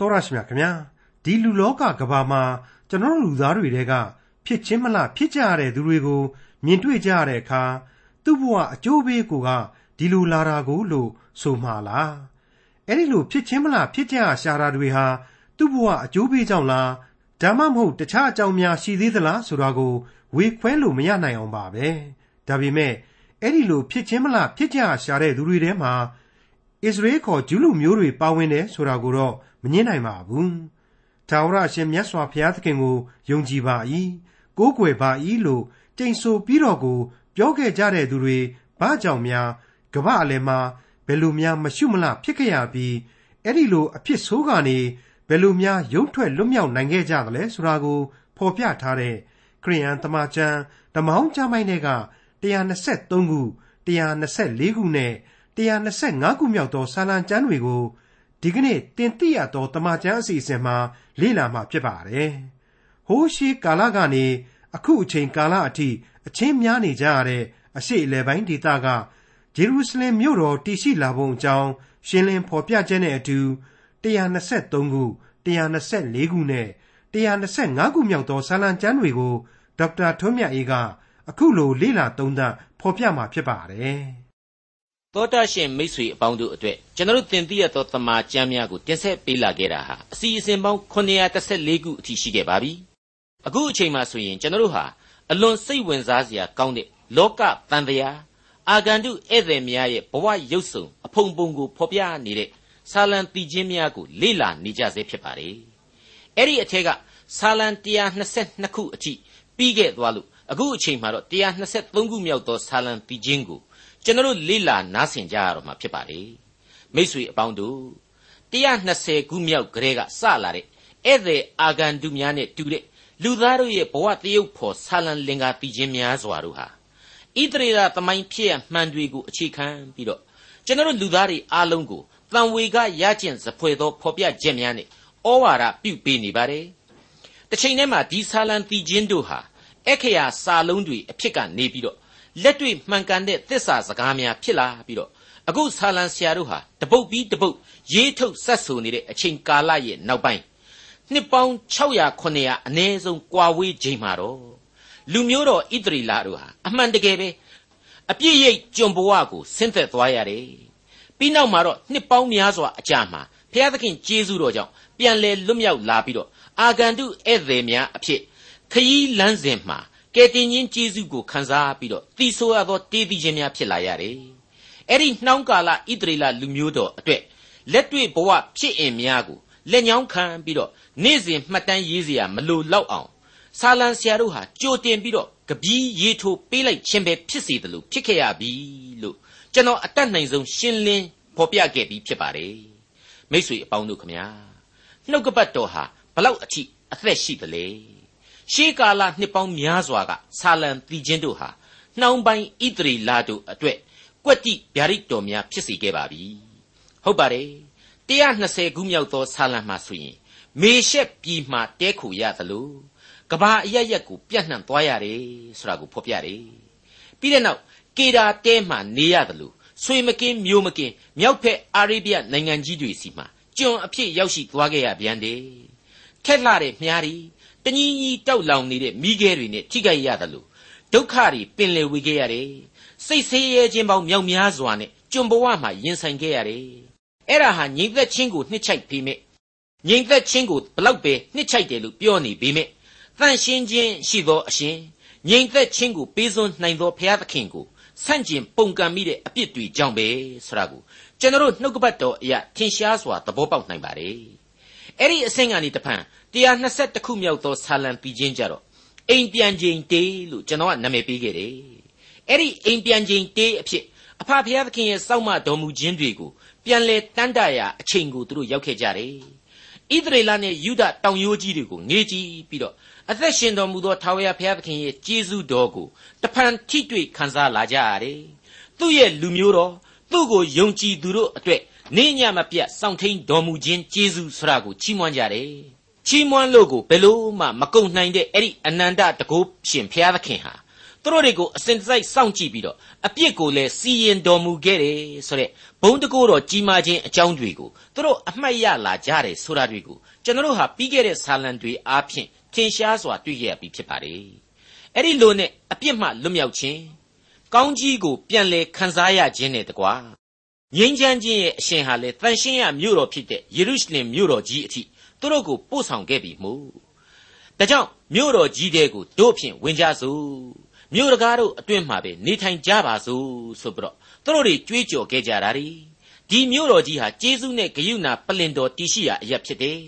တော်ရရှိမြခင်ဗျာဒီလူလောကကဘာမှာကျွန်တော်လူသားတွေတဲကဖြစ်ချင်းမလားဖြစ်ကြရတဲ့သူတွေကိုမြင်တွေ့ကြရတဲ့အခါသူ့ဘဝအကျိုးပေးကိုကဒီလိုလာတာကိုလို့ဆိုမှာလားအဲ့ဒီလိုဖြစ်ချင်းမလားဖြစ်ကြရရှာတာတွေဟာသူ့ဘဝအကျိုးပေးကြောင့်လားဒါမှမဟုတ်တခြားအကြောင်းများရှိသေးသလားဆိုတာကိုဝေခွဲလို့မရနိုင်အောင်ပါပဲဒါပေမဲ့အဲ့ဒီလိုဖြစ်ချင်းမလားဖြစ်ကြရရှာတဲ့သူတွေထဲမှာအစ္စရေးခေါ်ဂျူးလူမျိုးတွေပါဝင်တယ်ဆိုတာကိုတော့ မငြင်းနိုင်ပါဘူး။ထာဝရအရှင်မြတ်စွာဘုရားသခင်ကိုယုံကြည်ပါ၏။ကိုးကွယ်ပါ၏လို့ကြိမ်ဆိုပြီးတော့ကို ပြောခဲ့ကြတဲ့သူတွေဘာကြောင့်များကမ္ဘာအလယ်မှာဘယ်လိုများမရှုမလဖြစ်ခဲ့ရပြီးအဲ့ဒီလိုအဖြစ်ဆိုးကနေဘယ်လိုများရုံထွက်လွတ်မြောက်နိုင်ခဲ့ကြသလဲဆိုတာကိုဖော်ပြထားတဲ့ခရိယန်တမန်ကျမ်းဓမ္မဟောင်းကျမ်းပိုင်းတွေက123ခု124ခုနဲ့125ခုမြောက်သောစာလံကျမ်းတွေကို ဒီကနေ့တင်ပြရသောတမန်ကျမ်းအစီအစဉ်မှာလေ့လာမှာဖြစ်ပါတယ်။ဟိုးရှိကာလကနေအခုအချိန်ကာလအထိအချင်းများနေကြရတဲ့အရှိအလယ်ပိုင်းဒေသကဂျေရုရှလင်မြို့တော်တည်ရှိလာပုံအကြောင်းရှင်းလင်းဖော်ပြခြင်းနဲ့အတူ123ခု124ခုနဲ့125ခုမြောက်သောစာလံကျမ်းတွေကိုဒေါက်တာထွန်းမြတ်အေးကအခုလိုလေ့လာသုံးသပ်ဖော်ပြမှာဖြစ်ပါတယ်။ သောတာရှင်မိတ်ဆွေအပေါင်းတို့အတွက်ကျွန်တော်သင်သိရသောတမန်ကျမ်းများကိုတင်ဆက်ပေးလာခဲ့တာဟာအစီအစဉ်ပေါင်း914ခုအထိရှိခဲ့ပါပြီ။အခုအချိန်မှဆိုရင်ကျွန်တော်ဟာအလွန်စိတ်ဝင်စားစရာကောင်းတဲ့လောကတန်တရားအာဂန္တုဧည့်သည်များရဲ့ဘဝရုပ်စုံအဖုံပုံကိုဖော်ပြနေတဲ့ဆာလံတီချင်းများကိုလေ့လာနေကြဆဲဖြစ်ပါတယ်။အဲ့ဒီအထက်ကဆာလံ122ခုအထိပြီးခဲ့သွားလို့အခုအချိန်မှာတော့123ခုမြောက်သောဆာလံတီချင်းကို ကျွန်တော်လေ့လာနားဆင်ကြရတော့မှာဖြစ်ပါတယ်မိษွေအပေါင်းတို့120ခုမြောက်ကလေးကစလာတဲ့ဧည့်သည်အာဂန္တုများနဲ့တူတဲ့လူသားတို့ရဲ့ဘဝတရုပ်ဖော်ဆာလံလင်္ကာတည်ခြင်းများစွာတို့ဟာဣသရေလသမိုင်းဖြစ်ရမှန်တွေကိုအခြေခံပြီးတော့ကျွန်တော်လူသားတွေအားလုံးကိုတန်ဝေကရကျင့်စဖွဲ့သောဖော်ပြချက်များနဲ့ဩဝါဒပြုပေးနေပါတယ်တစ်ချိန်တည်းမှာဒီဆာလံတည်ခြင်းတို့ဟာအခရာစာလုံးတွေအဖြစ်ကနေပြီးတော့ လက်တွေ့မှန်ကန်တဲ့သစ္စာစကားများဖြစ်လာပြီးတော့အခုဆာလံဆရာတို့ဟာတပုတ်ပြီးတပုတ်ရေးထုတ်ဆက်ဆိုနေတဲ့အချိန်ကာလရဲ့နောက်ပိုင်းနှစ်ပေါင်း600 900အနည်းဆုံးကွာဝေးချိန်မှာတော့လူမျိုးတော်ဣသရီလာတို့ဟာအမှန်တကယ်ပဲအပြည့်ရိပ်ကျွန်ဘဝကိုဆင်းသက်သွားရတယ်ပြီးနောက်မှာတော့နှစ်ပေါင်းများစွာအကြာမှာဘုရားသခင်ကျေးဇူးတော်ကြောင့်ပြန်လည်လွတ်မြောက်လာပြီးတော့အာဂန္တုဧည့်သည်များအဖြစ်ခရီးလမ်းစဉ်မှာ ကယ်တင်ရှင်ကျေးဇူးကိုခံစားပြီးတော့တည်ဆိုရသောတေးသီးခြင်းများဖြစ်လာရတယ်။အဲ့ဒီနှောင်းကာလဣသရေလလူမျိုးတော်အတွက်လက်တွေ့ဘဝဖြစ်အင်များကိုလက်ညောင်းခံပြီးတော့နေ့စဉ်မှတ်တမ်းရေးစရာမလိုလောက်အောင်ဆာလံဆရာတို့ဟာကြိုတင်ပြီးတော့ကပီးရေးထိုးပေးလိုက်ခြင်းပဲဖြစ်စေတယ်လို့ဖြစ်ခဲ့ရပြီလို့ကျွန်တော်အတတ်နိုင်ဆုံးရှင်းလင်းဖော်ပြခဲ့ပြီးဖြစ်ပါတယ်မိ쇠အပေါင်းတို့ခမညာနှုတ်ကပတ်တော်ဟာဘလောက်အထိအသက်ရှိသလဲ ရှေးကာလနှစ်ပေါင်းများစွာကဆာလံတီချင်းတို့ဟာနှောင်းပိုင်းဣတရီလာတို့အတွက်ကွက်တိဗျာဒိတ်တော်များဖြစ်စေခဲ့ပါပြီဟုတ်ပါတယ်120ခုမြောက်သောဆာလံမှာဆိုရင်မေရှက်ပြည်မှာတဲခိုရသလိုကဘာအရရက်ကိုပြန့်နှံ့သွားရတယ်ဆိုတာကိုဖော်ပြတယ်ပြီးတဲ့နောက်ကေဒါတဲမှာနေရသလိုဆွေမကင်းမျိုးမကင်းမြောက်ဖက်အာရေဗျနိုင်ငံကြီးတွေစီမှာကျွန်အဖြစ်ရောက်ရှိသွားခဲ့ရပြန်တယ်ထက်လှတဲ့မြားတွေ တညီညီတောက်လောင်နေတဲ့မိခဲတွေနဲ့ထိခိုက်ရတယ်လို့ဒုက္ခတွေပင်လယ်ဝေခဲ့ရတယ်စိတ်ဆင်းရဲခြင်းပေါင်းမြောက်များစွာနဲ့ကျွန်ဘဝမှာရင်ဆိုင်ခဲ့ရတယ်အဲ့ဒါဟာငြိမ်သက်ခြင်းကိုနှစ်ချိုက်ပြီးမြဲငြိမ်သက်ခြင်းကိုဘလောက်ပဲနှစ်ချိုက်တယ်လို့ပြောနေပြီးမြဲတန့်ရှင်းခြင်းရှိသောအရှင်ငြိမ်သက်ခြင်းကိုပေးစွန်းနိုင်သောဘုရားသခင်ကိုဆန့်ကျင်ပုန်ကန်မိတဲ့အပြစ်တွေကြောင့်ပဲဆိုတာကိုကျွန်တော်နှုတ်ကပတ်တော်အရာထင်ရှားစွာသဘောပေါက်နိုင်ပါတယ်အဲ့ဒီအဆင့်ကနေတဖန် 121ခုမြောက်သောဆာလံပြီးချင်းကြတော့အိမ်ပြန်ချိန်တေးလို့ကျွန်တော်ကနာမည်ပေးခဲ့တယ်အဲ့ဒီအိမ်ပြန်ချိန်တေးအဖြစ်အဖဖျားသခင်ရဲ့စောက်မတော်မူခြင်းတွေကိုပြန်လဲတန်းတရာအချိန်ကိုသူတို့ရောက်ခဲ့ကြတယ်ဣသရေလနဲ့ယူဒတောင်ရိုးကြီးတွေကိုငေးကြည့်ပြီးတော့အသက်ရှင်တော်မူသောထာဝရဘုရားသခင်ရဲ့ကျေးဇူးတော်ကိုတဖန်ထိတွေ့ခံစားလာကြရတယ်သူ့ရဲ့လူမျိုးတော်သူ့ကိုယုံကြည်သူတို့အတွက်နေညမပြတ်စောင့်ထိန်တော်မူခြင်းကျေးဇူးဆရာကိုချီးမွမ်းကြတယ် ချီးမွမ်းလို့ကိုဘယ်လို့မှမကုန်နိုင်တဲ့အဲ့ဒီအနန္တတကုရှင်ဘုရားသခင်ဟာသူတို့တွေကိုအစဉ်တစိုက်စောင့်ကြည့်ပြီးတော့အပြစ်ကိုလည်းစီရင်တော်မူခဲ့တယ်ဆိုတဲ့ဘုံတကိုးတော်ကြီးမားခြင်းအကြောင်းတွေကိုသူတို့အမှတ်ရလာကြတယ်ဆိုတာတွေကိုကျွန်တော်တို့ဟာပြီးခဲ့တဲ့ဆာလံတွေအားဖြင့်ထင်ရှားစွာတွေ့ရပြီးဖြစ်ပါတယ်အဲ့ဒီလိုနဲ့အပြစ်မှလွတ်မြောက်ခြင်းကောင်းကြီးကိုပြန်လဲခံစားရခြင်းနဲ့တကွာငြိမ်းချမ်းခြင်းရဲ့အရှင်ဟာလေတန်ရှင်းရမြို့တော်ဖြစ်တဲ့ယေရုရှလင်မြို့တော်ကြီးအထိ သူတို့ကိုပို့ဆောင်ခဲ့ပြီမို့ဒါကြောင့်မြို့တော်ကြီးတဲ့ကိုတို့ဖြင့်ဝင်ကြစို့မြို့တကားတို့အတွင်းမှာပဲနေထိုင်ကြပါစို့ဆိုပြီးတော့သူတို့တွေကြွေးကြော်ခဲ့ကြတာဒီဒီမြို့တော်ကြီးဟာကျေးဇူးနဲ့ဂရုဏာပလင်တော်တည်ရှိရာအရက်ဖြစ်တယ်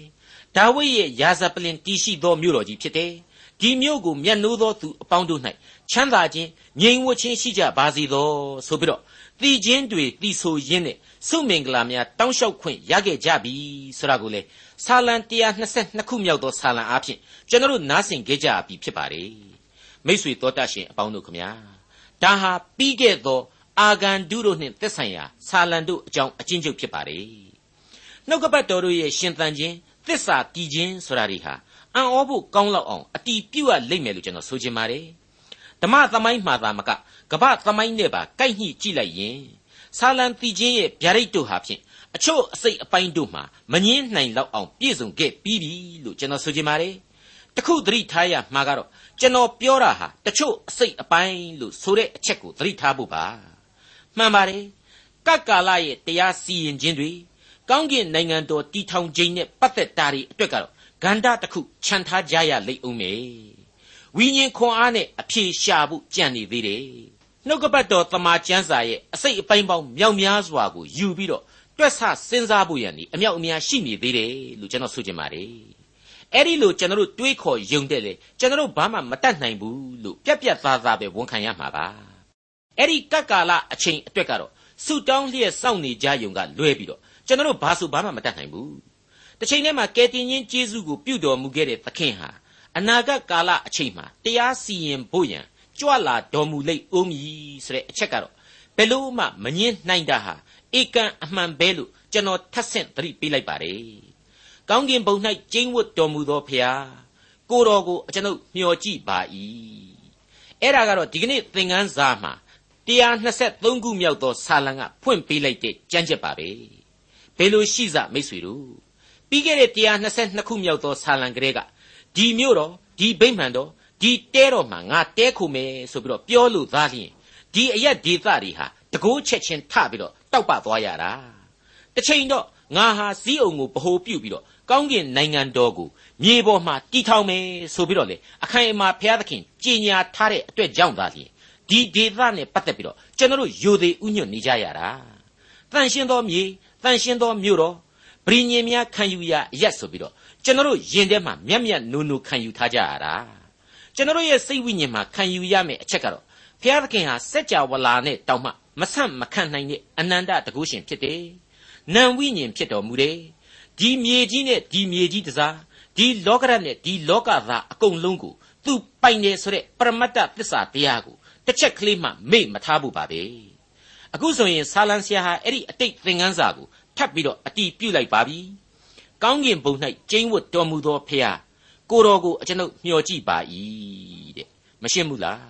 ဒါဝိဒ်ရဲ့ယာဇပလင်တည်ရှိသောမြို့တော်ကြီးဖြစ်တယ်ဒီမြို့ကိုမျက်နှိုးသောသူအပေါင်းတို့၌ချမ်းသာခြင်းငြိမ်ဝှက်ခြင်းရှိကြပါစေသောဆိုပြီးတော့ တည်ခြင်းတွေတည်ဆိုရင်းနဲ့စုမင်္ဂလာများတောင်းလျှောက်ခွင့်ရခဲ့ကြပြီဆိုတာကိုလေဆာလံ122ခုမြောက်သောဆာလံအားဖြင့်ကျွန်တော်တို့နားဆင်ကြကြပြီဖြစ်ပါတယ်မိษွေတော်တတ်ရှင်အပေါင်းတို့ခမညာဒါဟာပြီးခဲ့သောအာဂန်ဒုတို့နှင့်သက်ဆိုင်ရာဆာလံတို့အကြောင်းအချင်းချုပ်ဖြစ်ပါတယ်နှုတ်ကပတ်တော်တို့ရဲ့ရှင်သန်ခြင်းသစ္စာတည်ခြင်းဆိုတာတွေဟာအံ့ဩဖို့ကောင်းလောက်အောင်အတီးပြုတ်ရလိမ့်မယ်လို့ကျွန်တော်ဆိုချင်ပါတယ် ဓမ္မသမိုင်းမှာသာမကကပ္ပသမိုင်းနဲ့ပါကိုက်ညှိကြည့်လိုက်ရင်ဆာလံတီချင်းရဲ့ဗျာဒိတ်တို့ဟာဖြင့်အချို့အစိတ်အပိုင်းတို့မှာမငင်းနိုင်လောက်အောင်ပြည့်စုံခဲ့ပြီးပြီလို့ကျွန်တော်ဆိုချင်ပါတယ်တခုသတိထားရမှာကတော့ကျွန်တော်ပြောတာဟာတချို့အစိတ်အပိုင်းလို့ဆိုတဲ့အချက်ကိုသတိထားဖို့ပါမှန်ပါတယ်ကပ်ကာလရဲ့တရားစီရင်ခြင်းတွေကောင်းကင်နိုင်ငံတော်တည်ထောင်ခြင်းနဲ့ပတ်သက်တာတွေအတွက်ကတော့ဂန္ဓာတစ်ခုခြံထားကြရလိမ့်ဦးမယ် ဝိညာဉ်ခွန်အားနဲ့အဖြေရှာဖို့ကြံနေသေးတယ်နှုတ်ကပတ်တော်တမန်ကျမ်းစာရဲ့အစိတ်အပိုင်းပေါင်းမြောက်များစွာကိုယူပြီးတော့တွက်ဆစဉ်းစားဖို့ရန်ဒီအမြောက်အများရှိနေသေးတယ်လို့ကျွန်တော်ဆိုချင်ပါတယ်အဲ့ဒီလိုကျွန်တော်တို့တွေးခေါ်ယုံတဲ့လေကျွန်တော်တို့ဘာမှမတတ်နိုင်ဘူးလို့ပြက်ပြက်သားသားပဲဝန်ခံရမှာပါအဲ့ဒီကပ်ကာလအချိန်အတွက်ကတော့ဆူတောင်းလျက်စောင့်နေကြယုံကလွဲပြီးတော့ကျွန်တော်တို့ဘာဆိုဘာမှမတတ်နိုင်ဘူးတစ်ချိန်တည်းမှာကယ်တင်ရှင်ယေရှုကိုပြုတော်မူခဲ့တဲ့သခင်ဟာ အနာဂတ်ကာလအချိန်မှာတရားစီရင်ဖို့ရန်ကြွလာတော်မူလိမ့်ဦးမည်ဆိုတဲ့အချက်ကတော့ဘယ်လို့မှမငင်းနိုင်တာဟာဧကန်အမှန်ပဲလို့ကျွန်တော်ထပ်ဆင့်သတိပေးလိုက်ပါတယ်။ကောင်းကင်ဘုံ၌ကျင်းဝတ်တော်မူသောဖျားကိုတော်ကိုကျွန်ုပ်မျှော်ကြည့်ပါ၏။အဲ့ဒါကတော့ဒီကနေ့သင်ခန်းစာမှာ123ခုမြောက်သောဆာလံကဖွင့်ပေးလိုက်တဲ့ကြမ်းချက်ပါပဲ။ဘယ်လိုရှိစမိတ်ဆွေတို့ပြီးခဲ့တဲ့122ခုမြောက်သောဆာလံကလေးက ဒီမြို့တော်ဒီဗိမ္မာန်တော်ဒီတဲတော်မှာငါတဲခုမယ်ဆိုပြီးတော့ပြောလို့သားလျင်ဒီအရက်ဒေသတွေဟာတကိုးချက်ချင်းထပြီးတော့တောက်ပသွားရတာတစ်ချိန်တော့ငါဟာစည်းအုံကိုဗဟိုပြုတ်ပြီးတော့ကောင်းကင်နိုင်ငံတော်ကိုမြေပေါ်မှာတည်ထောင်မယ်ဆိုပြီးတော့လေအခိုင်အမာဘုရားသခင်ကြီးညာထားတဲ့အတွက်ကြောင့်သာလျင်ဒီဒေသနဲ့ပတ်သက်ပြီးတော့ကျွန်တော်တို့ယူသေးဥညွတ်နေကြရတာတန်ရှင်းသောမြေတန်ရှင်းသောမြို့တော်ဗြိညင်များခံယူရရက်ဆိုပြီးတော့ ကျွန်တော်တို့ယင်ထဲမှာမျက်မျက်နူနူခံယူထားကြရတာကျွန်တော်ရဲ့စိတ်ဝိညာဉ်မှာခံယူရမယ့်အချက်ကတော့ဘုရားသခင်ဟာစัจ java လာနဲ့တောင်းမှမဆန့်မခန့်နိုင်တဲ့အနန္တတကုရှင်ဖြစ်တယ်။နံဝိညာဉ်ဖြစ်တော်မူတယ်။ဒီမြေကြီးနဲ့ဒီမြေကြီးတစားဒီလောကရနဲ့ဒီလောကသားအကုန်လုံးကိုသူပိုင်တယ်ဆိုတဲ့ပရမတ္တသစ္စာတရားကိုတစ်ချက်ကလေးမှမေ့မထားဘူးပါပဲ။အခုဆိုရင်ဆာလံဆရာဟာအဲ့ဒီအတိတ်သင်ခန်းစာကိုထပ်ပြီးတော့အတီးပြုတ်လိုက်ပါပြီ။ ကောင်းကင်ဘုံ၌ကျင်းဝတ်တော်မူသောဖခင်ကိုတော်ကိုအကျွန်ုပ်မျှော်ကြည့်ပါ၏တဲ့မရှင်းဘူးလား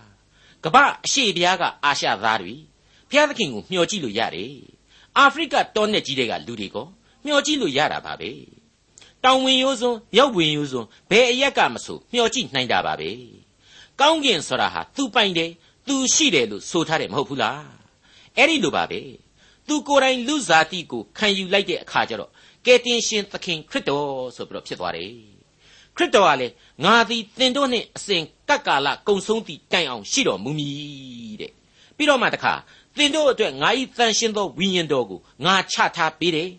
ကပ္ပအရှိပြားကအာရှသားတွေဘုရားသခင်ကိုမျှော်ကြည့်လို့ရတယ်အာဖရိကတောနယ်ကြီးတွေကလူတွေကမျှော်ကြည့်လို့ရတာပါပဲတောင်ဝင်ရိုးစွန်းမြောက်ဝင်ရိုးစွန်းဘယ်အရက်ကမဆိုမျှော်ကြည့်နိုင်တာပါပဲကောင်းကင်ဆိုတာဟာသူပိုင်တယ်သူရှိတယ်လို့ဆိုထားတယ်မဟုတ်ဘူးလားအဲ့ဒီလိုပါပဲ သူကိုယ်တိုင်လူစားတိကိုခံယူလိုက်တဲ့အခါကျတော့ကယ်တင်ရှင်သခင်ခရစ်တော်ဆိုပြီးတော့ဖြစ်သွားတယ်ခရစ်တော်ကလည်းငါသည်သင်တို့နှင့်အစဉ်ကပ်ကာလကုံဆုံးသည့်တိုင်အောင်ရှိတော်မူမည်တဲ့ပြီးတော့မှတခါသင်တို့အတွက်ငါ၏တန်ရှင်းသောဝိညာဉ်တော်ကိုငါချထားပေးတယ်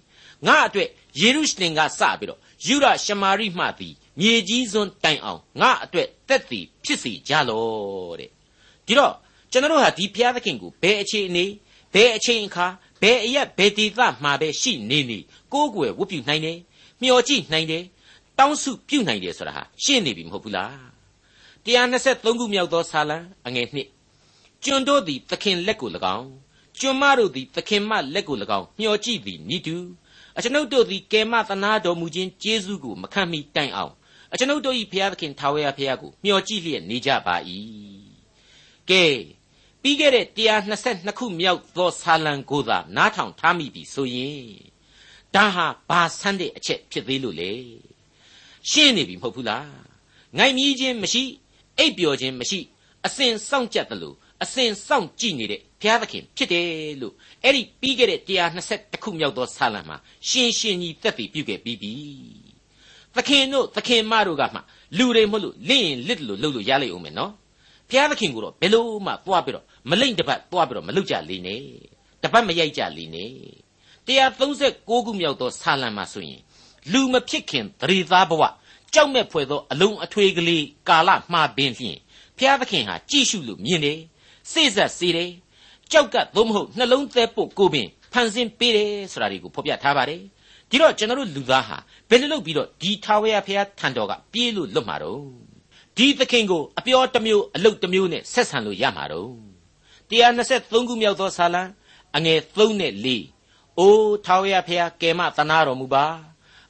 ငါအတွက်ယေရုရှလင်ကစပြီးတော့ယူရရှမာရိမှသည်မြေကြီးစွန်းတိုင်အောင်ငါအတွက်တက်တည်ဖြစ်စီကြလောတဲ့ဒီတော့ကျွန်တော်ဟာဒီဘုရားသခင်ကိုဘယ်အခြေအနေဘယ်အချိန်အခါ ဘယ်အရက်ဘယ်ဒေသမှာပဲရှိနေနေကိုးကွယ်ဝတ်ပြုနိုင်တယ်မျှော်ကြည့်နိုင်တယ်တောင်းစုပြုနိုင်တယ်ဆိုတာဟာရှင်းနေပြီမဟုတ်ဘူးလား123ခုမြောက်သောဆာလံအငယ်နှစ်ကျွန်တို့သည်သခင်လက်ကို၎င်းကျွန်မတို့သည်သခင်မလက်ကို၎င်းမျှော်ကြည့်သည်နိတူအကျွန်ုပ်တို့သည်ကယ်မသနာတော်မူခြင်းကျေးဇူးကိုမခံမီတိုင်အောင်အကျွန်ုပ်တို့၏ဘုရားသခင်ထာဝရဘုရားကိုမျှော်ကြည့်လျက်နေကြပါ၏ကဲ ပြီးခဲ့တဲ့122ခုမြောက်သောဆာလံကိုသာနားထောင်ထားမိပြီဆိုရင်ဒါဟာဘာဆန်းတဲ့အချက်ဖြစ်သေးလို့လေရှင်းနေပြီမဟုတ်ဘူးလားငိုင်မြည်ခြင်းမရှိအိပ်ပျော်ခြင်းမရှိအစဉ်စောင့်ကြတယ်လို့အစဉ်စောင့်ကြည့်နေတဲ့ဘုရားသခင်ဖြစ်တယ်လို့အဲ့ဒီပြီးခဲ့တဲ့120ခုမြောက်သောဆာလံမှာရှင်းရှင်းကြီးသက်သေပြုခဲ့ပြီးပြီသခင်တို့သခင်မတို့ကမှလူတွေမဟုတ်လို့လင့်ရင်လစ်လို့လှုပ်လို့ရလိမ့်အောင်မယ်နော်ဘုရားသခင်ကိုတော့ဘယ်လို့မှသွားပြီးတော့ မလိမ့်တပတ်သွားပြီးတော့မလှုပ်ကြလေနဲ့တပတ်မရိုက်ကြလေနဲ့136ခုမြောက်သောဆာလံမှာဆိုရင်လူမဖြစ်ခင်သတိသားဘဝကြောက်မဲ့ဖွယ်သောအလုံးအထွေးကလေးကာလမှားပင်ဖြင့်ဖျားသခင်ဟာကြည့်ရှုလို့မြင်တယ်စိတ်ဆက်စေတယ်ကြောက်ကသို့မဟုတ်နှလုံးသဲပုတ်ကိုပင်ဖန်ဆင်းပေးတယ်ဆိုတာတွေကိုဖော်ပြထားပါတယ်ဒီတော့ကျွန်တော်တို့လူသားဟာဘယ်လိုလုပ်ပြီးတော့ဒီထာဝရဘုရားထံတော်ကပြေးလို့လွတ်မှာတော့ဒီသခင်ကိုအပြောတစ်မျိုးအလုပ်တစ်မျိုးနဲ့ဆက်ဆံလို့ရမှာတော့ 123ခုမြောက်သောဇာလံအငယ်3နဲ့4အိုးထာဝရဘုရားကယ်မသနာတော်မူပါ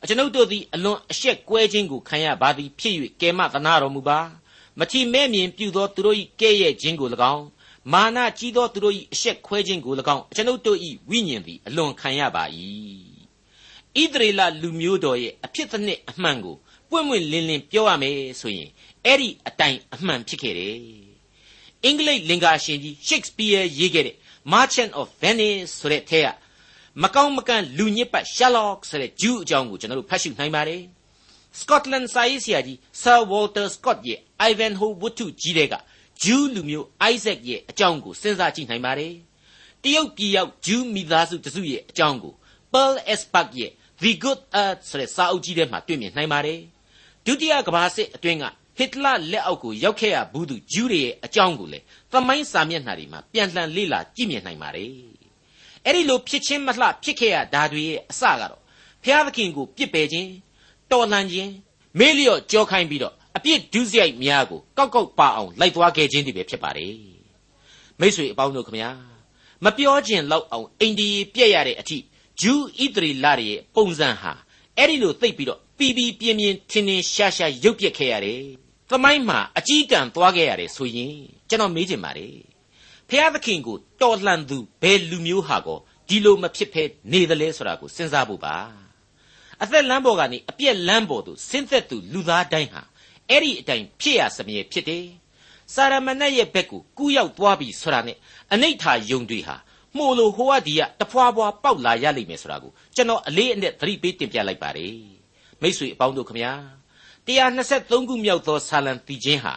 အကျွန်ုပ်တို့သည်အလွန်အရှက်ကွဲခြင်းကိုခံရပါသည်ဖြစ်၍ကယ်မသနာတော်မူပါမထီမဲ့မြင်ပြုသောသူတို့၏ကဲ့ရဲ့ခြင်းကို၎င်းမာနကြီးသောသူတို့၏အရှက်ခွဲခြင်းကို၎င်းအကျွန်ုပ်တို့၏ဝိညာဉ်သည်အလွန်ခံရပါ၏ဣသရေလလူမျိုးတော်ရဲ့အဖြစ်တစ်နှစ်အမှန်ကိုပွင့်ပွင့်လင်းလင်းပြောရမယ်ဆိုရင်အဲ့ဒီအတိုင်းအမှန်ဖြစ်ခဲ့တယ် အင်္ဂလိပ်လင်္ကာရှင်ကြီး Shakespeare ရေးခဲ့တဲ့ Merchant of Venice ဆိုတဲ့ထဲကမကောင်းမကန့်လူညစ်ပတ် Sherlock ဆိုတဲ့ဂျူးအကြောင်းကိုကျွန်တော်တို့ဖတ်ရှုနိုင်ပါတယ် Scotland စာရေးဆရာကြီး Sir Walter Scott ရဲ့ Ivanhoe ဝတ္ထုကြီးတဲ့ကဂျူးလူမျိုး Isaac ရဲ့အကြောင်းကိုစဉ်းစားကြည့်နိုင်ပါတယ်တရုတ်ပြည်ရောက်ဂျူးမိသားစုတစုရဲ့အကြောင်းကို Pearl Espark ရဲ့ The Good Earth ဆိုတဲ့စာအုပ်ကြီးထဲမှာတွေ့မြင်နိုင်ပါတယ်ဒုတိယကမ္ဘာစစ်အတွင်းက ဟစ်တလလက်အောက်ကိုရောက်ခဲ့ရဘူးသူဂျူးတွေရဲ့အကြောင်းကိုလေသမိုင်းစာမျက်နှာတွေမှာပြန်လှန်လေ့လာကြည့်မြင်နိုင်ပါတယ်အဲ့ဒီလိုဖြစ်ချင်းမလှဖြစ်ခဲ့ရဓာတွေရဲ့အစကတော့ဖျားသခင်ကိုပြစ်ပယ်ခြင်းတော်လှန်ခြင်းမေးလျော့ကြောခိုင်းပြီးတော့အပြစ်ဒုစရိုက်များကိုကောက်ကောက်ပါအောင်လိုက်သွားခဲ့ခြင်းတွေပဲဖြစ်ပါတယ်မိษွေအပေါင်းတို့ခမညာမပြောခြင်းလောက်အောင်အိန္ဒိယပြက်ရတဲ့အထိဂျူးဣသရေလတွေရဲ့ပုံစံဟာအဲ့ဒီလိုသိပ်ပြီးတော့ပီပီပြင်းပြင်းထင်းထင်းရှားရှားရုပ်ပြက်ခဲ့ရတယ်။ သမိုင်းမှာအကြီးကံသွားခဲ့ရတယ်ဆိုရင်ကျွန်တော်မေးချင်ပါတယ်။ဖျားသခင်ကိုတော်လှန်သူဘယ်လူမျိုးဟာကောဒီလိုမဖြစ်ဖဲနေသလဲဆိုတာကိုစဉ်းစားဖို့ပါ။အသက်လမ်းပေါ်ကနေအပြက်လမ်းပေါ်သို့ဆင်းသက်သူလူသားတိုင်းဟာအဲ့ဒီအတိုင်းဖြစ်ရစမြဲဖြစ်တယ်။စာရမဏေရဲ့ဘက်ကိုကူးရောက်သွားပြီဆိုတာနဲ့အနိဋ္ဌာယုံတွေဟာမှုလို့ဟိုကဒီကတဖွာဖွာပေါက်လာရလိမ့်မယ်ဆိုတာကိုကျွန်တော်အလေးအနက်သတိပေးတင်ပြလိုက်ပါတယ်မိษွေအပေါင်းတို့ခမညာ 123ခုမြောက်သောဆာလံတီချင်းဟာ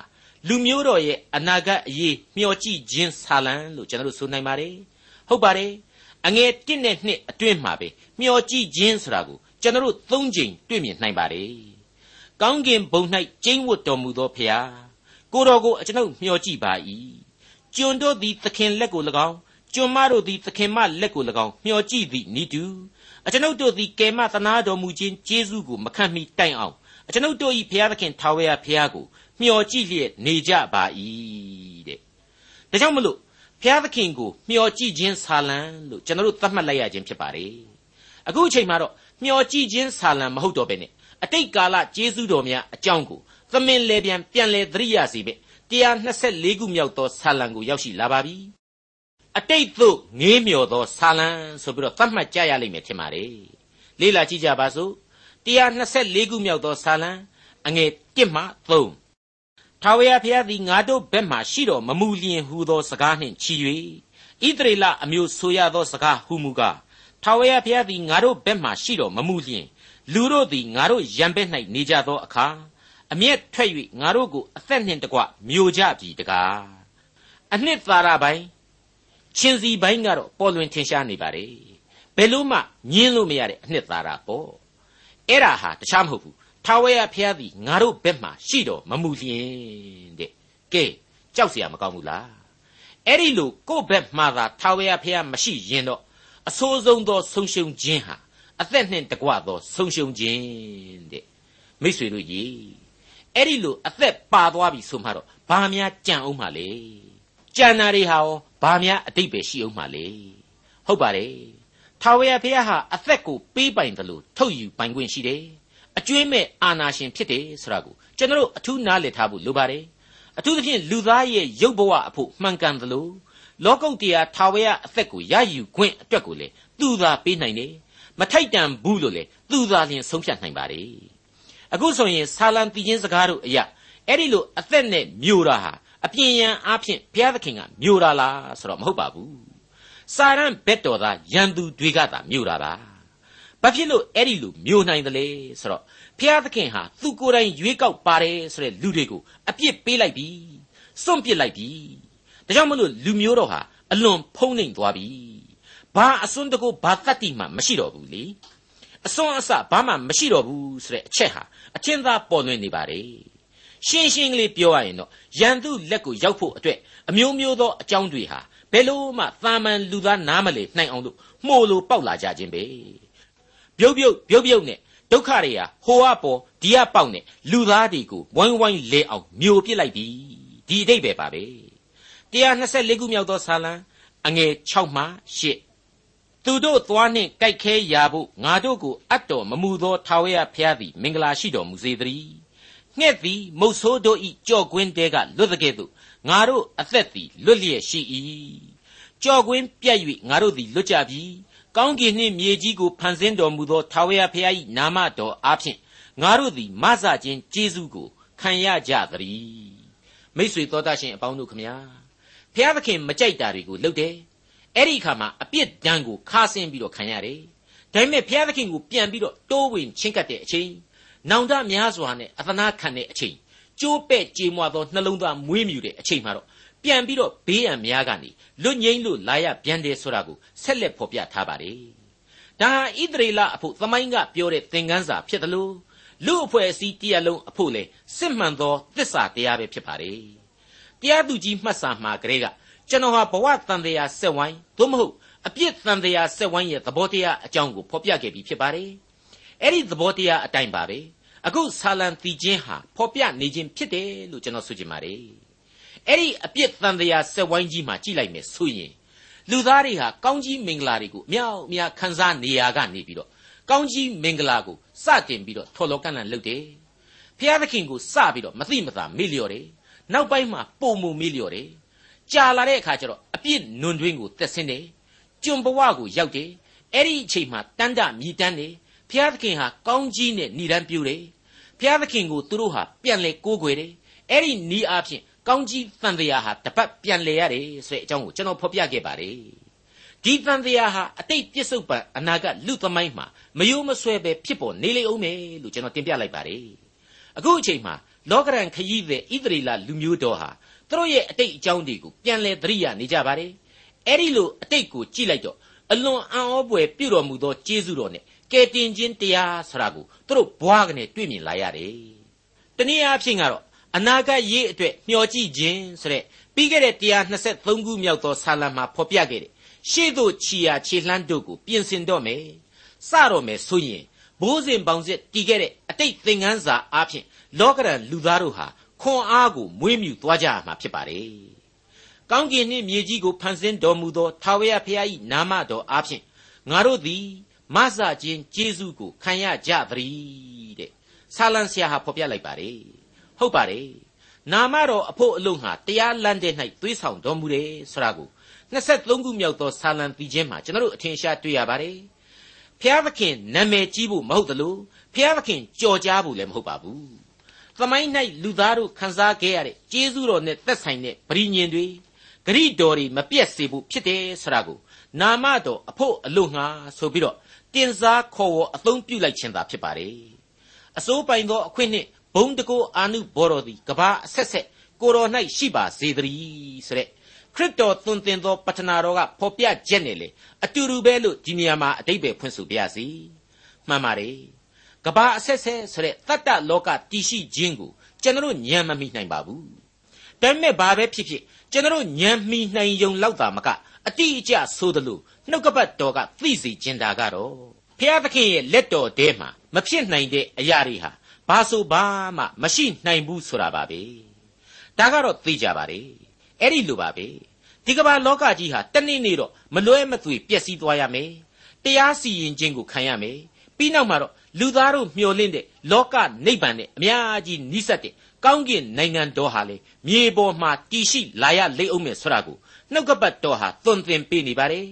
လူမျိုးတော်ရဲ့အနာဂတ်အရေးမျှော်ကြည့်ခြင်းဆာလံလို့ကျွန်တော်တို့ဆိုနိုင်ပါတယ်ဟုတ်ပါတယ်အငယ်1နဲ့2အတွင်းမှာပဲမျှော်ကြည့်ခြင်းဆိုတာကိုကျွန်တော်တို့၃ချိန်တွေ့မြင်နိုင်ပါတယ်ကောင်းကင်ဘုံ၌ကျိန်းဝတ်တော်မူသောဖျားကိုတော်ကိုကျွန်ုပ်မျှော်ကြည့်ပါ၏ကျွန်တို့သည်သခင်လက်ကို၎င်းကျွန်မတို့သည်သခင်မလက်ကို၎င်းမျှော်ကြည့်သည့်ဤတူအကျွန်ုပ်တို့သည်ကယ်မသနာတော်မူခြင်းကျေးဇူးကိုမခံမီတိုင်အောင် အကျွန်ုပ်တို့၏ဘုရားသခင်ထာဝရဘုရားကိုမျှော်ကြည့်လျက်နေကြပါ၏တဲ့ဒါကြောင့်မလို့ဘုရားသခင်ကိုမျှော်ကြည့်ခြင်းဆာလံလို့ကျွန်တော်တို့သတ်မှတ်လိုက်ရခြင်းဖြစ်ပါတယ်အခုအချိန်မှာတော့မျှော်ကြည့်ခြင်းဆာလံမဟုတ်တော့ဘဲနဲ့အတိတ်ကာလကျေးဇူးတော်များအကြောင်းကိုသမင်လေပြန်ပြန်လေသတိရစီပဲ124ခုမြောက်သောဆာလံကိုရောက်ရှိလာပါပြီအတိတ်သို့ငေးမြော်သောဆာလံဆိုပြီးတော့သတ်မှတ်ကြရလိမ့်မယ်ထင်ပါတယ်လေ့လာကြည့်ကြပါစို့ 124ခုမြောက်သောဆာလံအငယ်1မှ3ထာဝရဘုရားသည်ငါတို့ဘက်မှရှိတော်မမူလျင်ဟူသောစကားနှင့်ချီ၍ဣသရေလအမျိုးဆိုရသောစကားဟူမူကားထာဝရဘုရားသည်ငါတို့ဘက်မှရှိတော်မမူလျင်လူတို့သည်ငါတို့ရံဘက်၌နေကြသောအခါအမျက်ထွက်၍ငါတို့ကိုအသက်နှင့်တကွမျိုးကြပြီတကားအနှစ်သာရပိုင်းချင်းစီပိုင်းကတော့ပေါ်လွင်ထင်ရှားနေပါတယ်ဘယ်လို့မှညင်းလို့မရတဲ့အနှစ်သာရပေါ့ အဲ့ဒါဟာတခြားမဟုတ်ဘူးထာဝရဘုရားသည်ငါတို့ဘက်မှာရှိတော်မမူလျင်တဲ့ကဲကြောက်เสียမကောင်းဘူးလားအဲ့ဒီလိုကိုယ့်ဘက်မှာသာထာဝရဘုရားမရှိရင်တော့အဆိုးဆုံးသောဆုံးရှုံးခြင်းဟာအသက်နှင့်တကွသောဆုံးရှုံးခြင်းတဲ့မိษွေတို့ကြီးအဲ့ဒီလိုအသက်ပါသွားပြီဆိုမှတော့ဘာများကြံအောင်မှလဲကြံနာတွေဟာရောဘာများအတိတ်ပဲရှိအောင်မှလဲဟုတ်ပါတယ် ထာဝရဘုရားဟာအသက်ကိုပေးပိုင်တယ်လို့ထုတ်ယူပိုင်ခွင့်ရှိတယ်အကျွေးမဲ့အာနာရှင်ဖြစ်တယ်ဆိုတာကိုကျွန်တော်တို့အထူးနားလည်ထားဖို့လိုပါတယ်အထူးသဖြင့်လူသားရဲ့ရုပ်ဘဝအဖို့မှန်ကန်သလိုလောကုတ်တရားထာဝရအသက်ကိုရယူခွင့်အတွက်ကိုလေသူသာပေးနိုင်တယ်မထိုက်တန်ဘူးလို့လေသူသာလျှင်ဆုံးဖြတ်နိုင်ပါတယ်အခုဆိုရင်ဆာလံတည်ခြင်းစကားတို့အရာအဲ့ဒီလိုအသက်နဲ့မျိုးတာဟာအပြင်းရန်အားဖြင့်ဘုရားသခင်ကမျိုးတာလားဆိုတော့မဟုတ်ပါဘူး စာရန်ဘက်တော်သားရန်သူတွေကသာမျိုးတာပါဘာဖြစ်လို့အဲ့ဒီလိုမျိုးနိုင်တယ်လဲဆိုတော့ဘုရားသခင်ဟာသူကိုယ်တိုင်ရွေးကောက်ပါတယ်ဆိုတဲ့လူတွေကိုအပြစ်ပေးလိုက်ပြီစွန့်ပစ်လိုက်ပြီဒါကြောင့်မလို့လူမျိုးတော်ဟာအလွန်ဖုံးနှိမ်သွားပြီဘာအစွန်းတကူဘာတတ်တိမှမရှိတော့ဘူးလေအစွန်းအစဘာမှမရှိတော့ဘူးဆိုတဲ့အချက်ဟာအချင်းသားပေါ်လွင်နေပါတယ်ရှင်းရှင်းကလေးပြောရရင်တော့ရန်သူလက်ကိုရောက်ဖို့အတွက်အမျိုးမျိုးသောအကြောင်းတွေဟာ ဘယ်လို့မှသာမန်လူသားနားမလည်နိုင်အောင်လို့မှုို့လိုပေါက်လာကြခြင်းပဲပြုတ်ပြုတ်ပြုတ်ပြုတ်နဲ့ဒုက္ခတွေဟာဟိုအပေါ်ဒီအပေါက်နဲ့လူသားတွေကိုဝိုင်းဝိုင်းလဲအောင်မျိုးပစ်လိုက်ပြီဒီအတိတ်ပဲပါပဲ124ခုမြောက်သောဇာလံအငယ်6မှ8သူတို့သွားနှင့်ကြိုက်ခဲရာဖို့ငါတို့ကိုအတ်တော်မမူသောထာဝရဘုရားသည်မင်္ဂလာရှိတော်မူစေတည်းငှက်သည်မုတ်ဆိုးတို့ဤကြော့ကွင်းတဲကလွတ်တဲ့ကဲ့သို့ငါတို့အသက်သည်လွတ်လျက်ရှိ၏ ကြော့ကွင်းပြတ်၍ငါတို့သည်လွတ်ကြပြီကောင်းကင်နှင့်မြေကြီးကိုဖန်ဆင်းတော်မူသောထာဝရဘုရား၏နာမတော်အားဖြင့်ငါတို့သည်မဆခြင်းကျေးဇူးကိုခံရကြသတည်းမိတ်ဆွေတော်တတ်ရှင်အပေါင်းတို့ခမညာဘုရားသခင်မကြိုက်တာတွေကိုလုပ်တယ်အဲ့ဒီအခါမှာအပြစ်ဒဏ်ကိုခါဆင်းပြီးတော့ခံရတယ်ဒါပေမဲ့ဘုရားသခင်ကိုပြန်ပြီးတော့တိုးဝင်ချင်းကပ်တဲ့အချိန်နောင်တများစွာနဲ့အသနာခံတဲ့အချိန်ကျိုးပဲ့ကြေမွသောနှလုံးသားမွေးမြူတဲ့အချိန်မှာတော့ ပြန်ပြီးတော့ဘေးရန်များကနေလွတ်ငိမ့်လို့လာရပြန်တယ်ဆိုတာကိုဆက်လက်ဖော်ပြထားပါတယ်ဒါဟာဣသရေလအဖို့သမိုင်းကပြောတဲ့သင်ခန်းစာဖြစ်တယ်လို့လူအဖွဲ့အစည်းတရားလုံးအဖို့လေစစ်မှန်သောသစ္စာတရားပဲဖြစ်ပါတယ်တရားသူကြီးမှတ်စာမှာကလေးကကျွန်တော်ဟာဘဝတန်တရားဆက်ဝိုင်းသို့မဟုတ်အပြစ်တန်တရားဆက်ဝိုင်းရဲ့သဘောတရားအကြောင်းကိုဖော်ပြခဲ့ပြီးဖြစ်ပါတယ်အဲ့ဒီသဘောတရားအတိုင်းပါပဲအခုဆာလံတီချင်းဟာဖော်ပြနေခြင်းဖြစ်တယ်လို့ကျွန်တော်ဆိုချင်ပါတယ် အဲ့ဒီအပြစ်တန်တရားဆက်ဝိုင်းကြီးမှာကြည့်လိုက်မယ်ဆိုရင်လူသားတွေဟာကောင်းကြီးမင်္ဂလာတွေကိုအမြောက်အများခံစားနေရကနေပြီးတော့ကောင်းကြီးမင်္ဂလာကိုစတင်ပြီးတော့ထော်လောကန့်လန့်လုပ်တယ်ဖျားသခင်ကိုစပြီးတော့မသိမသာမေ့လျော့တယ်နောက်ပိုင်းမှာပုံမမေ့လျော့တယ်ကြာလာတဲ့အခါကျတော့အပြစ်နွန်တွင်းကိုတက်ဆင်းတယ်ကျွန်ဘဝကိုရောက်တယ်အဲ့ဒီအချိန်မှာတန်တမြည်တမ်းတယ်ဖျားသခင်ဟာကောင်းကြီးနဲ့ဏိဒန်းပြူတယ်ဖျားသခင်ကိုသူတို့ဟာပြန်လဲကိုးကွယ်တယ်အဲ့ဒီဤအားဖြင့် ကောင်းကြီးတန်တရားဟာတပတ်ပြန်လဲရတယ်ဆိုတဲ့အကြောင်းကိုကျွန်တော်ဖော်ပြခဲ့ပါတယ်ဒီတန်တရားဟာအတိတ်ပြစ္ဆုတ်ပံအနာဂတ်လူသမိုင်းမှာမယိုးမဆွဲပဲဖြစ်ပေါ်နေလေအောင်မယ်လို့ကျွန်တော်တင်ပြလိုက်ပါတယ်အခုအချိန်မှာလောကရန်ခရီးသည်ဣသရေလလူမျိုးတော်ဟာသူတို့ရဲ့အတိတ်အကြောင်းတွေကိုပြန်လဲသတိရနေကြပါတယ်အဲ့ဒီလိုအတိတ်ကိုကြည့်လိုက်တော့အလွန်အံ့ဩဖွယ်ပြုတော်မူသောကျေးဇူးတော်နဲ့ကယ်တင်ခြင်းတရားဆိုတာကိုသူတို့ဘွားကနေတွေ့မြင်လာရတယ်တနည်းအားဖြင့်ကတော့ အနာဂတ်ရေးအတွက်မျှော်ကြည့်ခြင်းဆိုတဲ့ပြီးခဲ့တဲ့123ခုမြောက်သောဆာလံမှာဖော်ပြခဲ့တဲ့ရှေ့သို့ခြီယာခြေလှမ်းတို့ကိုပြင်ဆင်တော့မယ်စတော့မယ်ဆိုရင်ဘိုးစဉ်ပေါင်းစစ်တည်ခဲ့တဲ့အတိတ်သင်ခန်းစာအားဖြင့်လောကရန်လူသားတို့ဟာခွန်အားကိုမွေးမြူသွားကြရမှာဖြစ်ပါတယ်။ကောင်းကင်နှင့်မြေကြီးကိုဖန်ဆင်းတော်မူသောထာဝရဘုရား၏နာမတော်အားဖြင့်ငါတို့သည်မဆာခြင်းကျေးဇူးကိုခံရကြသည်တဲ့။ဆာလံဆရာဟာဖော်ပြလိုက်ပါတယ်။ ဟုတ်ပါတယ်။နာမတော်အဖို့အလုံးဟာတရားလမ်းတဲ့၌သွေးဆောင်တော်မူတယ်ဆိုတာကို23ခုမြောက်သောဆာလံပြီးခြင်းမှာကျွန်တော်တို့အထင်ရှားတွေ့ရပါတယ်။ဖျားသခင်နာမည်ကြီးဖို့မဟုတ်သလိုဖျားသခင်ကြော်ကြားဖို့လည်းမဟုတ်ပါဘူး။သမိုင်း၌လူသားတို့ခံစားခဲ့ရတဲ့ကျေးဇူးတော်နဲ့သက်ဆိုင်တဲ့ဗြိညင်တွေဂရိတော်တွေမပြတ်စေဖို့ဖြစ်တယ်ဆိုတာကိုနာမတော်အဖို့အလို့ငှာဆိုပြီးတော့တင်စားခေါ်ဝေါ်အသုံးပြုလိုက်ခြင်းသာဖြစ်ပါတယ်။အစိုးပိုင်သောအခွင့်နှင့် ဘုံတကိုအာနုဘော်တော်သည်ကဘာအဆက်ဆက်ကိုတော်၌ရှိပါစေတည်းဆိုတဲ့ခရစ်တော်သွန်သင်သောပတ္ထနာတော်ကဖော်ပြချက်နဲ့လေအတူတူပဲလို့ဒီနေရာမှာအတိတ်ပဲဖွင့်ဆိုပြရစီမှန်ပါတယ်ကဘာအဆက်ဆက်ဆိုတဲ့တတ္တလောကတည်ရှိခြင်းကိုကျွန်တော်ညံမမိနိုင်ပါဘူးဒါပေမဲ့ဘာပဲဖြစ်ဖြစ်ကျွန်တော်ညံမိနိုင်ုံလောက်တာမကအတိအကျဆိုသလိုနှုတ်ကပတ်တော်ကသိစေခြင်းတာကတော့ဖျားသခင်ရဲ့လက်တော်ထဲမှာမဖြစ်နိုင်တဲ့အရာတွေဟာ ဘာဆိုဘာမှမရှိနိုင်ဘူးဆိုတာပါပဲဒါကတော့သိကြပါလေအဲ့ဒီလိုပါပဲဒီကမ္ဘာလောကကြီးဟာတနေ့နေ့တော့မလွဲမသွေပျက်စီးသွားရမယ်တရားစီရင်ခြင်းကိုခံရမယ်ပြီးနောက်မှာတော့လူသားတို့မျှော်လင့်တဲ့လောကနိဗ္ဗာန်နဲ့အများကြီးနီးစပ်တဲ့ကောင်းကင်နိုင်ငံတော်ဟာလေမြေပေါ်မှာတည်ရှိလာရလိမ့်အောင်မယ်ဆိုတာကိုနှုတ်ကပတ်တော်ဟာသွန်သင်ပေးနေပါတယ်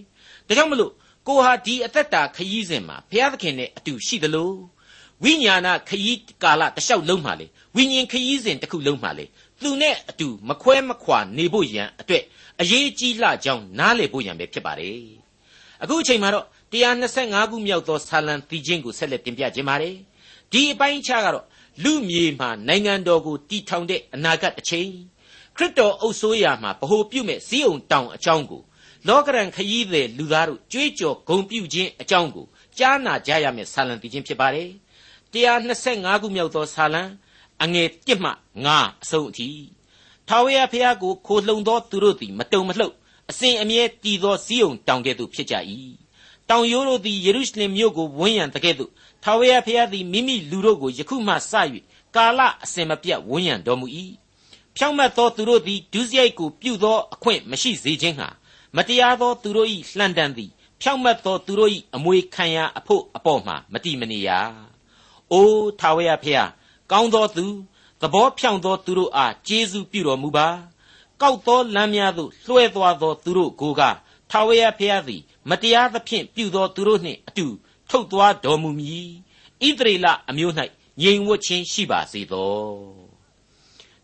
ဒါကြောင့်မလို့ကိုဟာဒီအသက်တာခရီးစဉ်မှာဘုရားသခင်နဲ့အတူရှိသလို ဝိညာဏခရီးကာလတစ်လျှောက်လုံးမှာလေဝိညာဉ်ခရီးစဉ်တစ်ခုလုံးမှာလေသူနဲ့အတူမခွဲမခွာနေဖို့ရန်အတွက်အရေးကြီးလှကြောင်းနားလည်ဖို့ရန်ပဲဖြစ်ပါတယ်အခုအချိန်မှာတော့125ခုမြောက်သောဆာလံတီချင်းကိုဆက်လက်တင်ပြခြင်းပါတယ်ဒီအပိုင်းခြားကတော့လူမြေမှာနိုင်ငံတော်ကိုတည်ထောင်တဲ့အနာဂတ်တစ်ချိန်ခရစ်တော်အုပ်စိုးရာမှာဗဟိုပြုမဲ့ဇီးုံတောင်အကြောင်းကိုလောကရန်ခရီးသည်လူသားတို့ကြွေးကြော်ဂုံပြုခြင်းအကြောင်းကိုကြားနာကြရမယ့်ဆာလံတီချင်းဖြစ်ပါတယ် 125ခုမြောက်သောဆာလံအငယ်1မှ9အဆုံးအထိထာဝရဘုရားကိုခိုလှုံသောသူတို့သည်မတုံမလှုပ်အစဉ်အမြဲတည်သောဇီးုံတောင်ကဲ့သို့ဖြစ်ကြ၏တောင်ရိုးတို့သည်ယေရုရှလင်မြို့ကိုဝန်းရံတကဲ့သို့ထာဝရဘုရားသည်မိမိလူတို့ကိုယခုမှစ၍ကာလအစဉ်မပြတ်ဝန်းရံတော်မူ၏ဖြောင့်မတ်သောသူတို့သည်ဒုစရိုက်ကိုပြုသောအခွင့်မရှိစေခြင်းဟာမတရားသောသူတို့၏လှန်တန်သည်ဖြောင့်မတ်သောသူတို့၏အမွေခံရအဖို့အပေါ်မှာမတိမနေရ။ အိုးထာဝရဘုရားကောင်းသောသူသဘောဖြောင့်သောသူတို့အားကျေးဇူးပြုတော်မူပါ။ကောက်သောလမ်းများသို့လွှဲသွားသောသူတို့ကိုကထာဝရဘုရားသည်မတရားသဖြင့်ပြုသောသူတို့နှင့်အတူထုတ်သွားတော်မူမည်ဣသရေလအမျိုး၌ငြိမ်ဝတ်ခြင်းရှိပါစေသော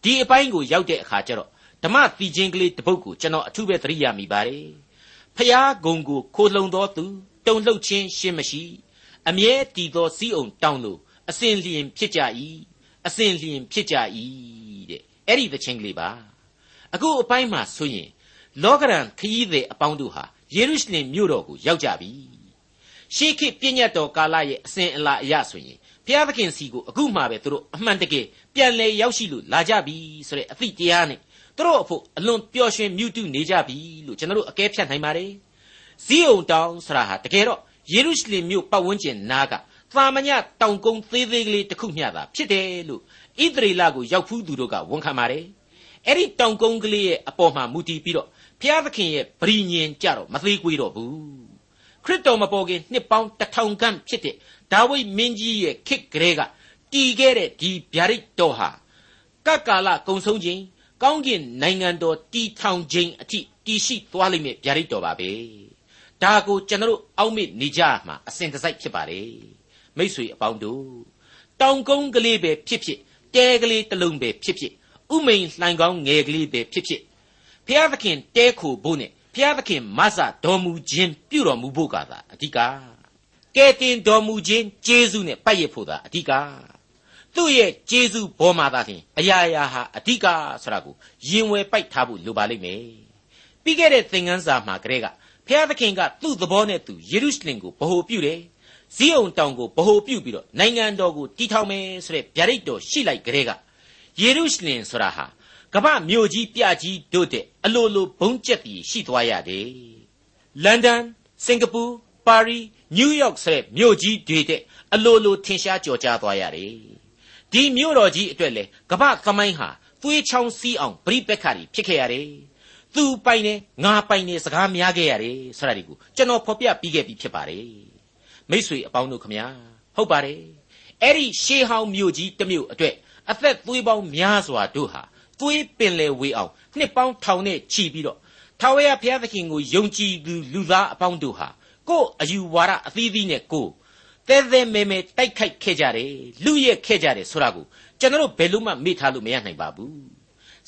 ဒီအပိုင်းကိုရောက်တဲ့အခါကျတော့ဓမ္မတီချင်းကလေးတစ်ပုဒ်ကိုကျွန်တော်အထူးပဲသတိရမိပါတယ်ဖျားဂုံကိုခိုးလုံသောသူတုံလှုပ်ခြင်းရှင်းမရှိအမြဲတည်သောစီးအောင်တောင်းလို့ အစဉ်လျင်ဖြစ်ကြ၏အစဉ်လျင်ဖြစ်ကြ၏တဲ့အဲ့ဒီသချင်းကလေးပါအခုအပိုင်းမှာဆိုရင်လောကရန်ခရီးသည်အပေါင်းတို့ဟာယေရုရှလင်မြို့တော်ကိုရောက်ကြပြီရှေးခေတ်ပြည့်ညတ်တော်ကာလရဲ့အစဉ်အလာအရဆိုရင်ဘုရားသခင်စီကိုအခုမှပဲသူတို့အမှန်တကယ်ပြန်လဲရောက်ရှိလို့လာကြပြီဆိုတဲ့အသည့်တရားနဲ့သူတို့အဖို့အလွန်ပျော်ရွှင်မြူးတုနေကြပြီလို့ကျွန်တော်တို့အကဲဖြတ်နိုင်ပါတယ်ဇီးုံတောင်ဆရာဟာတကယ်တော့ယေရုရှလင်မြို့ပတ်ဝန်းကျင်နားက သာမညတောင်ကုန်းသေးသေးကလေးတစ်ခုမျှသာဖြစ်တယ်လို့ဣသရေလကိုရောက်ဖူးသူတို့ကဝန်ခံပါတယ်အဲ့ဒီတောင်ကုန်းကလေးရဲ့အပေါ်မှာမူတည်ပြီးတော့ဘုရားသခင်ရဲ့ဗြိညင်ကြတော့မသေးကွေးတော့ဘူးခရစ်တော်မပေါ်ခင်နှစ်ပေါင်းတထောင်ခန့်ဖြစ်တဲ့ဒါဝိဒ်မင်းကြီးရဲ့ခေတ်ကလေးကတည်ခဲ့တဲ့ဒီဗျာဒိတ်တော်ဟာကကာလကုံဆုံးခြင်းကောင်းကင်နိုင်ငံတော်တည်ထောင်ခြင်းအထိတည်ရှိသွားလိမ့်မယ်ဗျာဒိတ်တော်ပါပဲဒါကိုကျွန်တော်အောက်မေ့နေကြမှာအစဉ်တစိုက်ဖြစ်ပါတယ် မိษွေအပေါင်းတို့တောင်ကုန်းကလေးပဲဖြစ်ဖြစ်တဲကလေးတစ်လုံးပဲဖြစ်ဖြစ်ဥမိန်လှိုင်ကောင်းငယ်ကလေးပဲဖြစ်ဖြစ်ဖျားသခင်တဲခိုဖို့နဲ့ဖျားသခင်မဆတော်မူခြင်းပြုတော်မူဖို့ကသာအဓိကကဲတင်တော်မူခြင်းကျေးဇူးနဲ့ပတ်ရဖို့သာအဓိကသူ့ရဲ့ကျေးဇူးဘောမှာသာလျှင်အရာရာဟာအဓိကဆိုတာကိုရင်ဝယ်ပိုက်ထားဖို့လိုပါလိမ့်မယ်ပြီးခဲ့တဲ့သင်ခန်းစာမှာကလေးကဖျားသခင်ကသူ့သဘောနဲ့သူယေရုရှလင်ကိုဗဟိုပြုတယ် ဇီးအောင်တောင်ကိုဗဟိုပြုပြီးတော့နိုင်ငံတော်ကိုတည်ထောင်မယ်ဆိုတဲ့ဗျာဒိတ်တော်ရှိလိုက်ကလေးကယေရုရှလင်ဆိုတာဟာကမ္ဘာမြို့ကြီးပြကြီးတို့တဲ့အလိုလိုဘုံကျက်တီရှိသွားရတယ်လန်ဒန်စင်ကာပူပါရီနယူးယောက်ဆိုတဲ့မြို့ကြီးတွေတဲ့အလိုလိုထင်ရှားကြော်ကြားသွားရတယ်ဒီမြို့တော်ကြီးအတွက်လေကမ္ဘာသမိုင်းဟာသွေးချောင်းစီးအောင်ပြိပက္ခတွေဖြစ်ခဲ့ရတယ်သူပိုင်နေငါပိုင်နေစကားများခဲ့ရတယ်ဆိုတာဒီကိုကျွန်တော်ဖော်ပြပြီးခဲ့ပြီဖြစ်ပါတယ် မိษွေအပေါင်းတို့ခမညာဟုတ်ပါတယ်အဲ့ဒီရှေးဟောင်းမြို့ကြီးတစ်မြို့အတွက်အသက်သွေးပေါင်းများစွာတို့ဟာသွေးပင်လေဝေးအောင်နှစ်ပေါင်းထောင်နဲ့ချီပြီးတော့ထာဝရဘုရားသခင်ကိုယုံကြည်သူလူသားအပေါင်းတို့ဟာကိုယ်အယူဝါဒအသီးသီးနဲ့ကိုတဲတဲမဲမဲတိုက်ခိုက်ခဲ့ကြတယ်လူရက်ခဲ့ကြတယ်ဆိုတာကိုကျွန်တော်ဘယ်လို့မှမေ့ထားလို့မရနိုင်ပါဘူး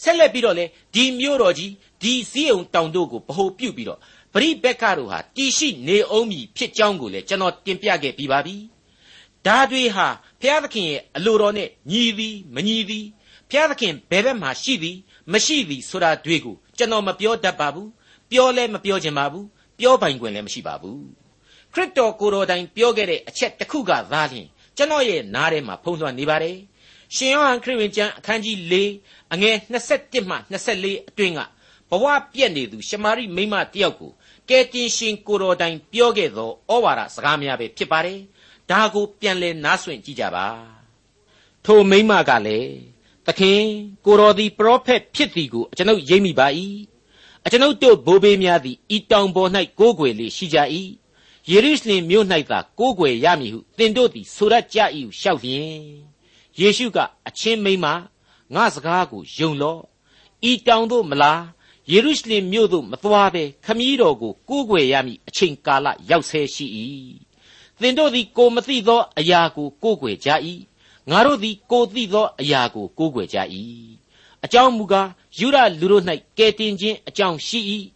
ဆက်လက်ပြီးတော့လေဒီမျိုးတော်ကြီးဒီစည်းုံတောင်တို့ကိုဗဟိုပြုတ်ပြီးတော့ ပရိဘက်ကတို့ဟာတည်ရှိနေအောင်မည်ဖြစ်ကြောင်းကိုလည်းကျွန်တော်တင်ပြခဲ့ပြီးပါပြီဒါတွေဟာဘုရားသခင်ရဲ့အလိုတော်နဲ့ညီသည်မညီသည်ဘုရားသခင်ဘယ်ဘက်မှာရှိသည်မရှိသည်ဆိုတာတွေ့ကိုကျွန်တော်မပြောတတ်ပါဘူးပြောလဲမပြောချင်ပါဘူးပြောပိုင်ခွင့်လည်းမရှိပါဘူးခရစ်တော်ကိုယ်တော်တိုင်ပြောခဲ့တဲ့အချက်တစ်ခုကသာလျှင်ကျွန်တော်ရဲ့နားထဲမှာဖုံးလွှမ်းနေပါတယ်ရှင်ယောဟန်ခရစ်ဝင်ကျမ်းအခန်းကြီး၄အငယ်27မှ24အတွင်းကဘဝပြည့်နေသူရှမာရိမိမတယောက်ကို ကယ်တင်ရှင်ကိုတော်တိုင်ပြောခဲ့သောဩဝါဒစကားများပဲဖြစ်ပါတယ်ဒါကိုပြန်လည်နားဆွင့်ကြည့်ကြပါထိုမိမကလည်းသခင်ကိုတော်သည်ပရောဖက်ဖြစ်သည်ကိုကျွန်ုပ်ရိပ်မိပါ၏အကျွန်ုပ်တို့ဘိုးဘေးများသည်ဤတောင်ပေါ်၌ကိုးကွယ်လေးရှိကြ၏ယေရုရှလင်မြို့၌သာကိုးကွယ်ရမည်ဟုသင်တို့သည်ဆိုရကြ၏ဟုလျှောက်လျင်ယေရှုကအချင်းမိမ့်မငါစကားကိုယုံလော့ဤတောင်တို့မလား ယေရုရှလင်မြို့သို့မသွားဘဲခမည်းတော်ကိုကိုးကွယ်ရမည်အချိန်ကာလရောက်ဆဲရှိ၏သင်တို့သည်ကိုမသိသောအရာကိုကိုးကွယ်ကြ၏ငါတို့သည်ကိုသိသောအရာကိုကိုးကွယ်ကြ၏အကြောင်းမူကားယူရလူတို့၌ကဲတင်ခြင်းအကြောင်းရှိ၏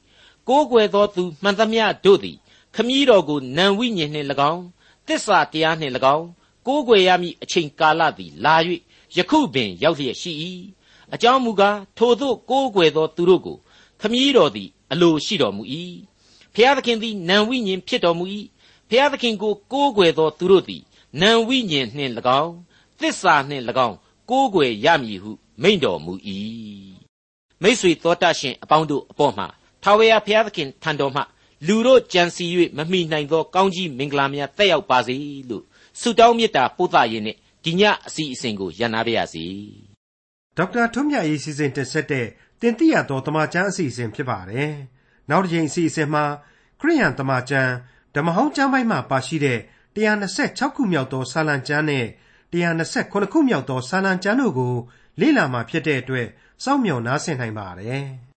ကိုးကွယ်သောသူမှန်သမျှတို့သည်ခမည်းတော်ကိုနံဝိညာဉ်နှင့်၎င်းတစ္ဆာတရားနှင့်၎င်းကိုးကွယ်ရမည့်အချိန်ကာလသည်လာ၍ယခုပင်ရောက်လျက်ရှိ၏အကြောင်းမူကားထိုသို့ကိုးကွယ်သောသူတို့ကို ခမည်းတော်သည်အလိုရှိတော်မူ၏ဖျားသခင်သည်နံဝိညာဉ်ဖြစ်တော်မူ၏ဖျားသခင်ကိုကိုးကွယ်သောသူတို့သည်နံဝိညာဉ်နှင့်၎င်းသစ္စာနှင့်၎င်းကိုးကွယ်ရမည်ဟုမိန့်တော်မူ၏မိษွေတော်တတ်ရှင်အပေါင်းတို့အပေါ်မှာထာဝရဘုရားသခင်ထံတော်မှလူတို့ကြံစီ၍မမိနိုင်သောကောင်းကြီးမင်္ဂလာများတက်ရောက်ပါစေလို့ဆုတောင်းမေတ္တာပို့သရင်းနဲ့ဒီညအစီအစဉ်ကိုရန်နာပါရစေဒေါက်တာထွန်းမြတ်ရေးစီစဉ်တင်ဆက်တဲ့ တင်ပြရတော်တမချန်းအစီအစဉ်ဖြစ်ပါတယ်နောက်တစ်ချိန်အစီအစဉ်မှာခရိယန်တမချန်းဓမ္မဟောင်းကျမ်းပိုင်းမှာပါရှိတဲ့126ခုမြောက်သောစာလံကျမ်းနဲ့129ခုမြောက်သောစာလံကျမ်းတို့ကိုလေ့လာမှာဖြစ်တဲ့အတွက်စောင့်မျှော်နားဆင်နိုင်ပါတယ်။